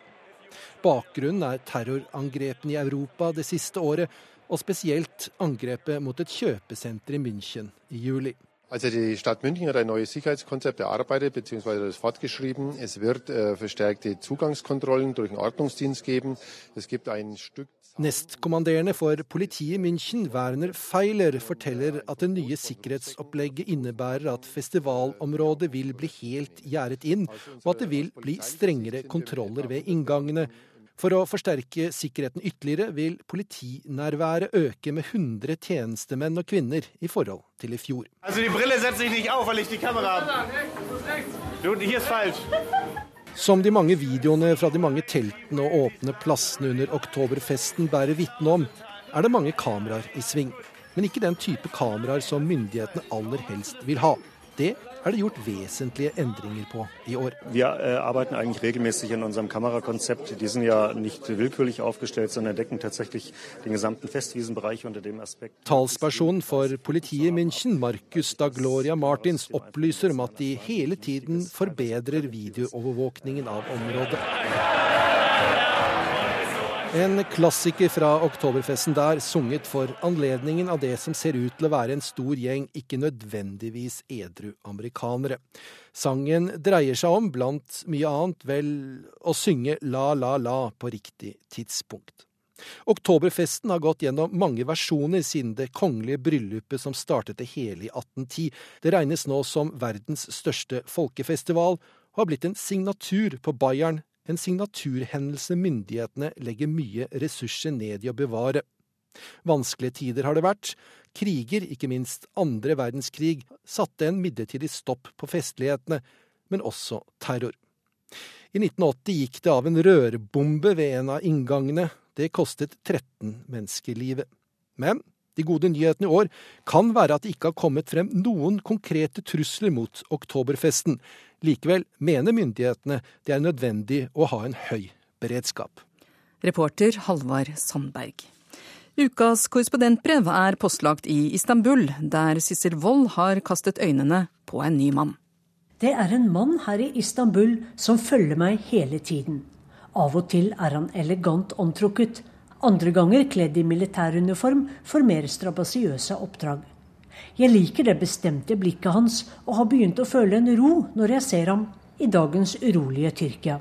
Bakgrunnen er terrorangrepene i Europa det siste året, og spesielt angrepet mot et kjøpesenter i München i juli. Also die Stadt München hat ein neues Sicherheitskonzept erarbeitet bzw. das fortgeschrieben. Es wird äh, verstärkte Zugangskontrollen durch den Ordnungsdienst geben. Es gibt ein Stück Nestkommanderende for politiet i München, Werner Feiler, forteller at det nye sikkerhetsopplegget innebærer at festivalområdet vil bli helt gjerdet inn, og at det vil bli strengere kontroller ved inngangene. For å forsterke sikkerheten ytterligere vil politinærværet øke med 100 tjenestemenn og -kvinner i forhold til i fjor. Altså, de setter seg ikke av. Som de mange videoene fra de mange teltene og åpne plassene under oktoberfesten bærer vitne om, er det mange kameraer i sving. Men ikke den type kameraer som myndighetene aller helst vil ha. Det er det gjort vesentlige endringer på i år. Vi äh, arbeiten eigentlich regelmäßig in unserem Kamerakonzept. Die sind ja nicht willkürlich aufgestellt, sondern decken tatsächlich den gesamten Festwiesenbereich unter dem Aspekt. Talspersonen for politiet i München, Marcus da Gloria Martins, opplyser om at de hele tiden forbedrer videoovervåkningen av området. En klassiker fra oktoberfesten der, sunget for anledningen av det som ser ut til å være en stor gjeng ikke nødvendigvis edru amerikanere. Sangen dreier seg om, blant mye annet, vel å synge La La La på riktig tidspunkt. Oktoberfesten har gått gjennom mange versjoner siden det kongelige bryllupet som startet det hele i 1810. Det regnes nå som verdens største folkefestival, og har blitt en signatur på Bayern en signaturhendelse myndighetene legger mye ressurser ned i å bevare. Vanskelige tider har det vært. Kriger, ikke minst andre verdenskrig, satte en midlertidig stopp på festlighetene, men også terror. I 1980 gikk det av en rørbombe ved en av inngangene. Det kostet 13 mennesker livet. Men de gode nyhetene i år kan være at det ikke har kommet frem noen konkrete trusler mot oktoberfesten. Likevel mener myndighetene det er nødvendig å ha en høy beredskap. Reporter Halvard Sandberg. Ukas korrespondentbrev er postlagt i Istanbul, der Sissel Wold har kastet øynene på en ny mann. Det er en mann her i Istanbul som følger meg hele tiden. Av og til er han elegant omtrukket, andre ganger kledd i militæruniform for mer strabasiøse oppdrag. Jeg liker det bestemte blikket hans og har begynt å føle en ro når jeg ser ham i dagens urolige Tyrkia.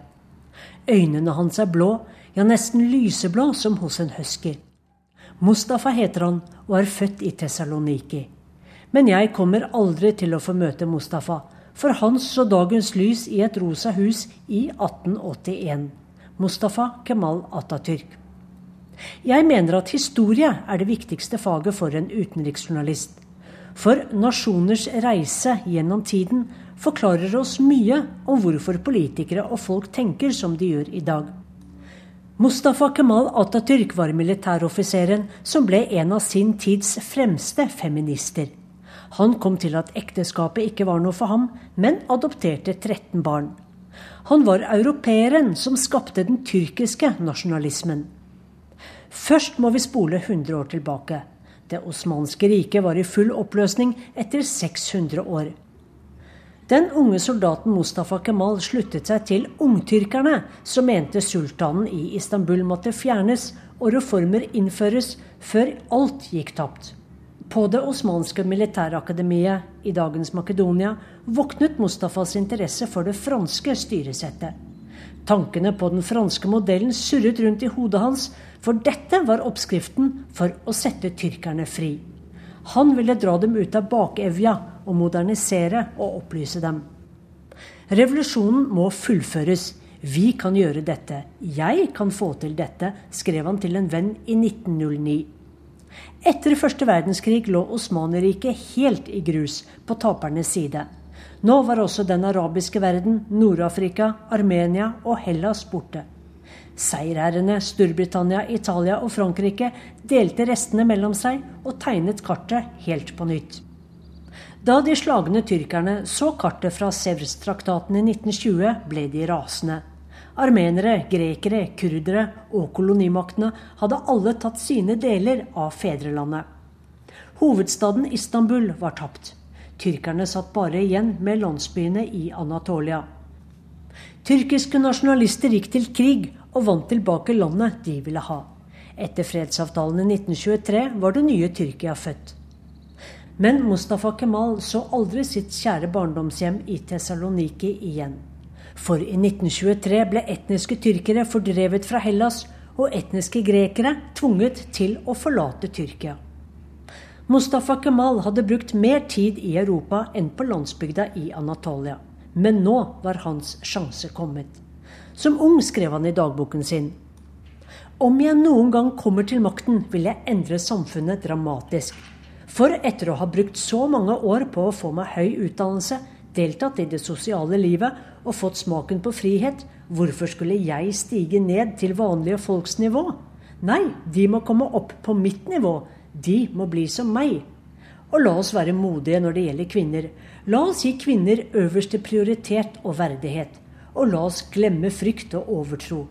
Øynene hans er blå, ja nesten lyseblå som hos en husky. Mustafa heter han og er født i Tessaloniki. Men jeg kommer aldri til å få møte Mustafa, for han så dagens lys i et rosa hus i 1881. Mustafa Kemal Atatürk. Jeg mener at historie er det viktigste faget for en utenriksjournalist. For nasjoners reise gjennom tiden forklarer oss mye om hvorfor politikere og folk tenker som de gjør i dag. Mustafa Kemal Atatürk var militæroffiseren som ble en av sin tids fremste feminister. Han kom til at ekteskapet ikke var noe for ham, men adopterte 13 barn. Han var europeeren som skapte den tyrkiske nasjonalismen. Først må vi spole 100 år tilbake. Det osmanske riket var i full oppløsning etter 600 år. Den unge soldaten Mustafa Kemal sluttet seg til ungtyrkerne, som mente sultanen i Istanbul måtte fjernes og reformer innføres før alt gikk tapt. På det osmanske militærakademiet i dagens Makedonia våknet Mustafas interesse for det franske styresettet. Tankene på den franske modellen surret rundt i hodet hans, for dette var oppskriften for å sette tyrkerne fri. Han ville dra dem ut av bakevja og modernisere og opplyse dem. Revolusjonen må fullføres. Vi kan gjøre dette. Jeg kan få til dette, skrev han til en venn i 1909. Etter første verdenskrig lå Osmaneriket helt i grus, på tapernes side. Nå var også den arabiske verden, Nord-Afrika, Armenia og Hellas borte. Seierherrene Storbritannia, Italia og Frankrike delte restene mellom seg og tegnet kartet helt på nytt. Da de slagne tyrkerne så kartet fra Sevres-traktaten i 1920, ble de rasende. Armenere, grekere, kurdere og kolonimaktene hadde alle tatt sine deler av fedrelandet. Hovedstaden Istanbul var tapt. Tyrkerne satt bare igjen med landsbyene i Anatolia. Tyrkiske nasjonalister gikk til krig og vant tilbake landet de ville ha. Etter fredsavtalen i 1923 var det nye Tyrkia født. Men Mustafa Kemal så aldri sitt kjære barndomshjem i Tessaloniki igjen. For i 1923 ble etniske tyrkere fordrevet fra Hellas, og etniske grekere tvunget til å forlate Tyrkia. Mustafa Kemal hadde brukt mer tid i Europa enn på landsbygda i Anatolia. Men nå var hans sjanse kommet. Som ung skrev han i dagboken sin om jeg noen gang kommer til makten, vil jeg endre samfunnet dramatisk. For etter å ha brukt så mange år på å få meg høy utdannelse, deltatt i det sosiale livet og fått smaken på frihet, hvorfor skulle jeg stige ned til vanlige folks nivå? Nei, de må komme opp på mitt nivå, de må bli som meg. Og la oss være modige når det gjelder kvinner. La oss gi kvinner øverste prioritet og verdighet. Og la oss glemme frykt og overtro.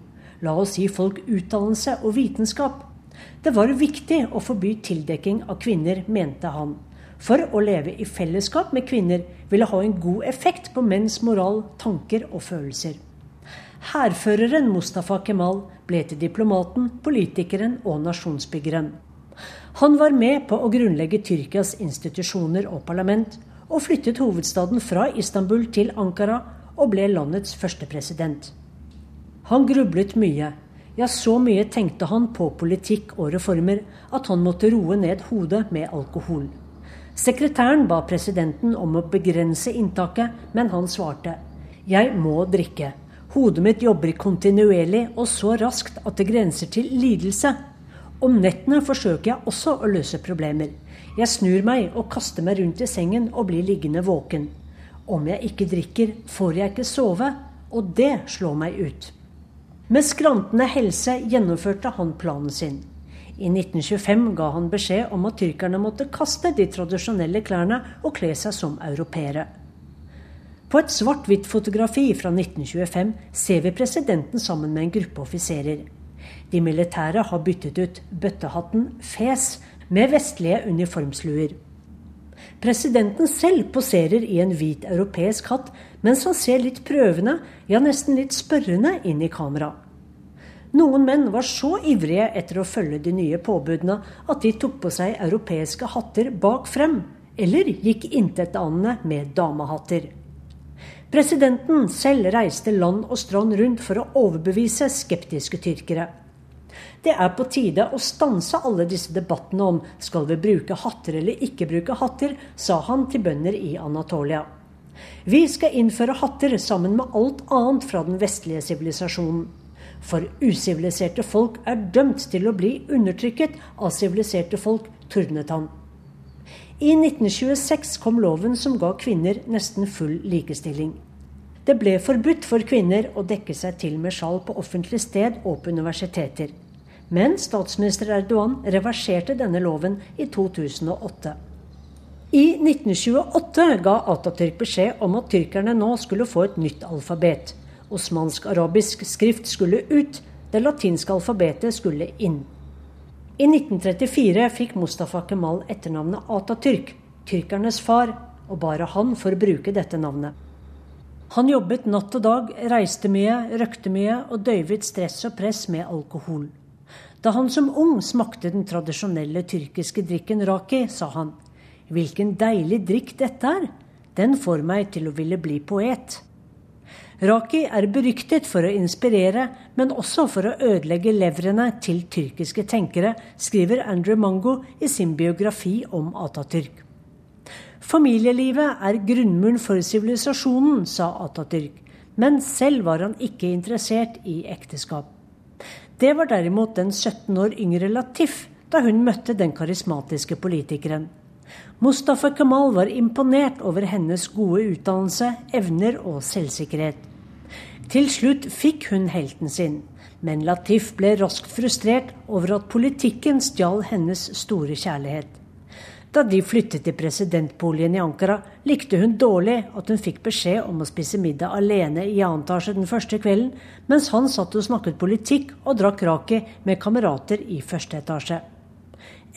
La oss gi folk utdannelse og vitenskap. Det var viktig å forby tildekking av kvinner, mente han. For å leve i fellesskap med kvinner ville ha en god effekt på menns moral, tanker og følelser. Hærføreren Mustafa Kemal ble til diplomaten, politikeren og nasjonsbyggeren. Han var med på å grunnlegge Tyrkias institusjoner og parlament, og flyttet hovedstaden fra Istanbul til Ankara og ble landets første president. Han grublet mye. Ja, så mye tenkte han på politikk og reformer at han måtte roe ned hodet med alkohol. Sekretæren ba presidenten om å begrense inntaket, men han svarte jeg må drikke. Hodet mitt jobber kontinuerlig og så raskt at det grenser til lidelse. Om nettene forsøker jeg også å løse problemer. Jeg snur meg og kaster meg rundt i sengen og blir liggende våken. Om jeg ikke drikker, får jeg ikke sove, og det slår meg ut. Med skrantende helse gjennomførte han planen sin. I 1925 ga han beskjed om at tyrkerne måtte kaste de tradisjonelle klærne og kle seg som europeere. På et svart-hvitt-fotografi fra 1925 ser vi presidenten sammen med en gruppe offiserer. De militære har byttet ut bøttehatten fes med vestlige uniformsluer. Presidenten selv poserer i en hvit europeisk hatt, mens han ser litt prøvende, ja nesten litt spørrende, inn i kamera. Noen menn var så ivrige etter å følge de nye påbudene at de tok på seg europeiske hatter bak frem, eller gikk intetanende med damehatter. Presidenten selv reiste land og strand rundt for å overbevise skeptiske tyrkere. Det er på tide å stanse alle disse debattene om skal vi bruke hatter eller ikke bruke hatter, sa han til bønder i Anatolia. Vi skal innføre hatter sammen med alt annet fra den vestlige sivilisasjonen. For usiviliserte folk er dømt til å bli undertrykket av siviliserte folk, tordnet han. I 1926 kom loven som ga kvinner nesten full likestilling. Det ble forbudt for kvinner å dekke seg til med sjal på offentlig sted og på universiteter. Men statsminister Erdogan reverserte denne loven i 2008. I 1928 ga Atatürk beskjed om at tyrkerne nå skulle få et nytt alfabet. Osmansk-arabisk skrift skulle ut, det latinske alfabetet skulle inn. I 1934 fikk Mustafa Kemal etternavnet Atatürk, tyrkernes far, og bare han får bruke dette navnet. Han jobbet natt og dag, reiste mye, røkte mye og døyvet stress og press med alkohol. Da han som ung smakte den tradisjonelle tyrkiske drikken raki, sa han hvilken deilig drikk dette er, den får meg til å ville bli poet. Raki er beryktet for å inspirere, men også for å ødelegge levrene til tyrkiske tenkere, skriver Andrew Mango i sin biografi om Atatürk. Familielivet er grunnmuren for sivilisasjonen, sa Atatürk, men selv var han ikke interessert i ekteskap. Det var derimot den 17 år yngre Latif da hun møtte den karismatiske politikeren. Mustafa Kemal var imponert over hennes gode utdannelse, evner og selvsikkerhet. Til slutt fikk hun helten sin, men Latif ble raskt frustrert over at politikken stjal hennes store kjærlighet. Da de flyttet til presidentboligen i Ankara, likte hun dårlig at hun fikk beskjed om å spise middag alene i annen etasje den første kvelden, mens han satt og snakket politikk og drakk raki med kamerater i første etasje.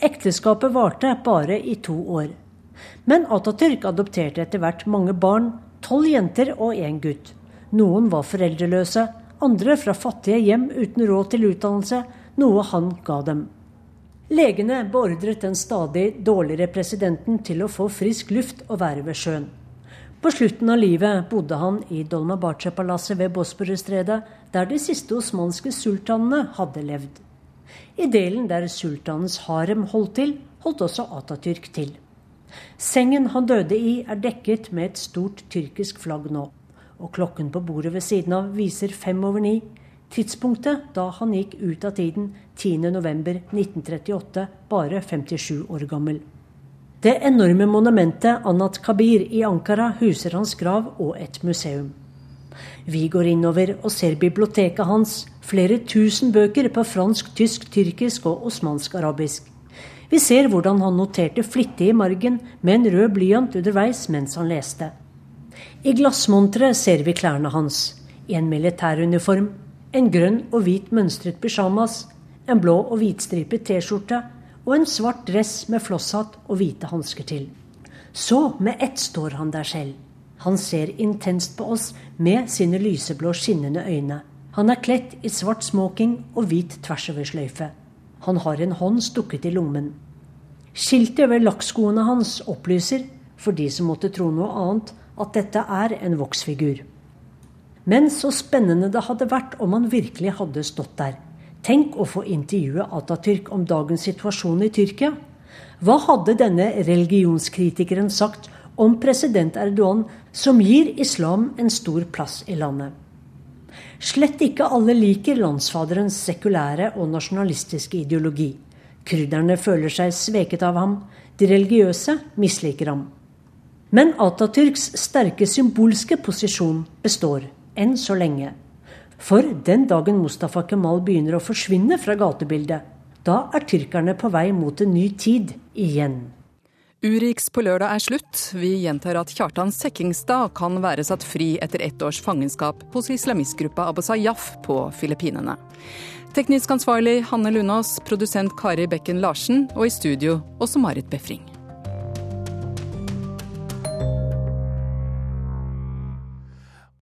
Ekteskapet varte bare i to år. Men Atatürk adopterte etter hvert mange barn, tolv jenter og én gutt. Noen var foreldreløse, andre fra fattige hjem uten råd til utdannelse, noe han ga dem. Legene beordret den stadig dårligere presidenten til å få frisk luft og være ved sjøen. På slutten av livet bodde han i Dolmabache-palasset ved Bosporusstredet, der de siste osmanske sultanene hadde levd. I delen der sultanens harem holdt til, holdt også Atatürk til. Sengen han døde i, er dekket med et stort tyrkisk flagg nå. Og klokken på bordet ved siden av viser fem over ni. Tidspunktet da han gikk ut av tiden, 10.11.1938, bare 57 år gammel. Det enorme monumentet Anat Kabir i Ankara huser hans grav og et museum. Vi går innover og ser biblioteket hans, flere tusen bøker på fransk, tysk, tyrkisk og osmansk-arabisk. Vi ser hvordan han noterte flittig i margen med en rød blyant underveis mens han leste. I glassmonteret ser vi klærne hans. I en militæruniform, en grønn og hvit mønstret pysjamas, en blå og hvitstripet T-skjorte og en svart dress med flosshatt og hvite hansker til. Så med ett står han der selv. Han ser intenst på oss med sine lyseblå, skinnende øyne. Han er kledt i svart smoking og hvit tversoversløyfe. Han har en hånd stukket i lommen. Skiltet ved lakkskoene hans opplyser, for de som måtte tro noe annet, at dette er en voksfigur. Men så spennende det hadde vært om han virkelig hadde stått der. Tenk å få intervjue Atatürk om dagens situasjon i Tyrkia. Hva hadde denne religionskritikeren sagt om president Erdogan, som gir islam en stor plass i landet? Slett ikke alle liker landsfaderens sekulære og nasjonalistiske ideologi. Krydderne føler seg sveket av ham. De religiøse misliker ham. Men Atatürks sterke symbolske posisjon består enn så lenge. For den dagen Mustafa Kemal begynner å forsvinne fra gatebildet, da er tyrkerne på vei mot en ny tid igjen. Urix på lørdag er slutt. Vi gjentar at Kjartan Sekkingstad kan være satt fri etter ett års fangenskap hos islamistgruppa Abu Sayyaf på Filippinene. Teknisk ansvarlig Hanne Lunås, produsent Kari Bekken Larsen og i studio også Marit Befring.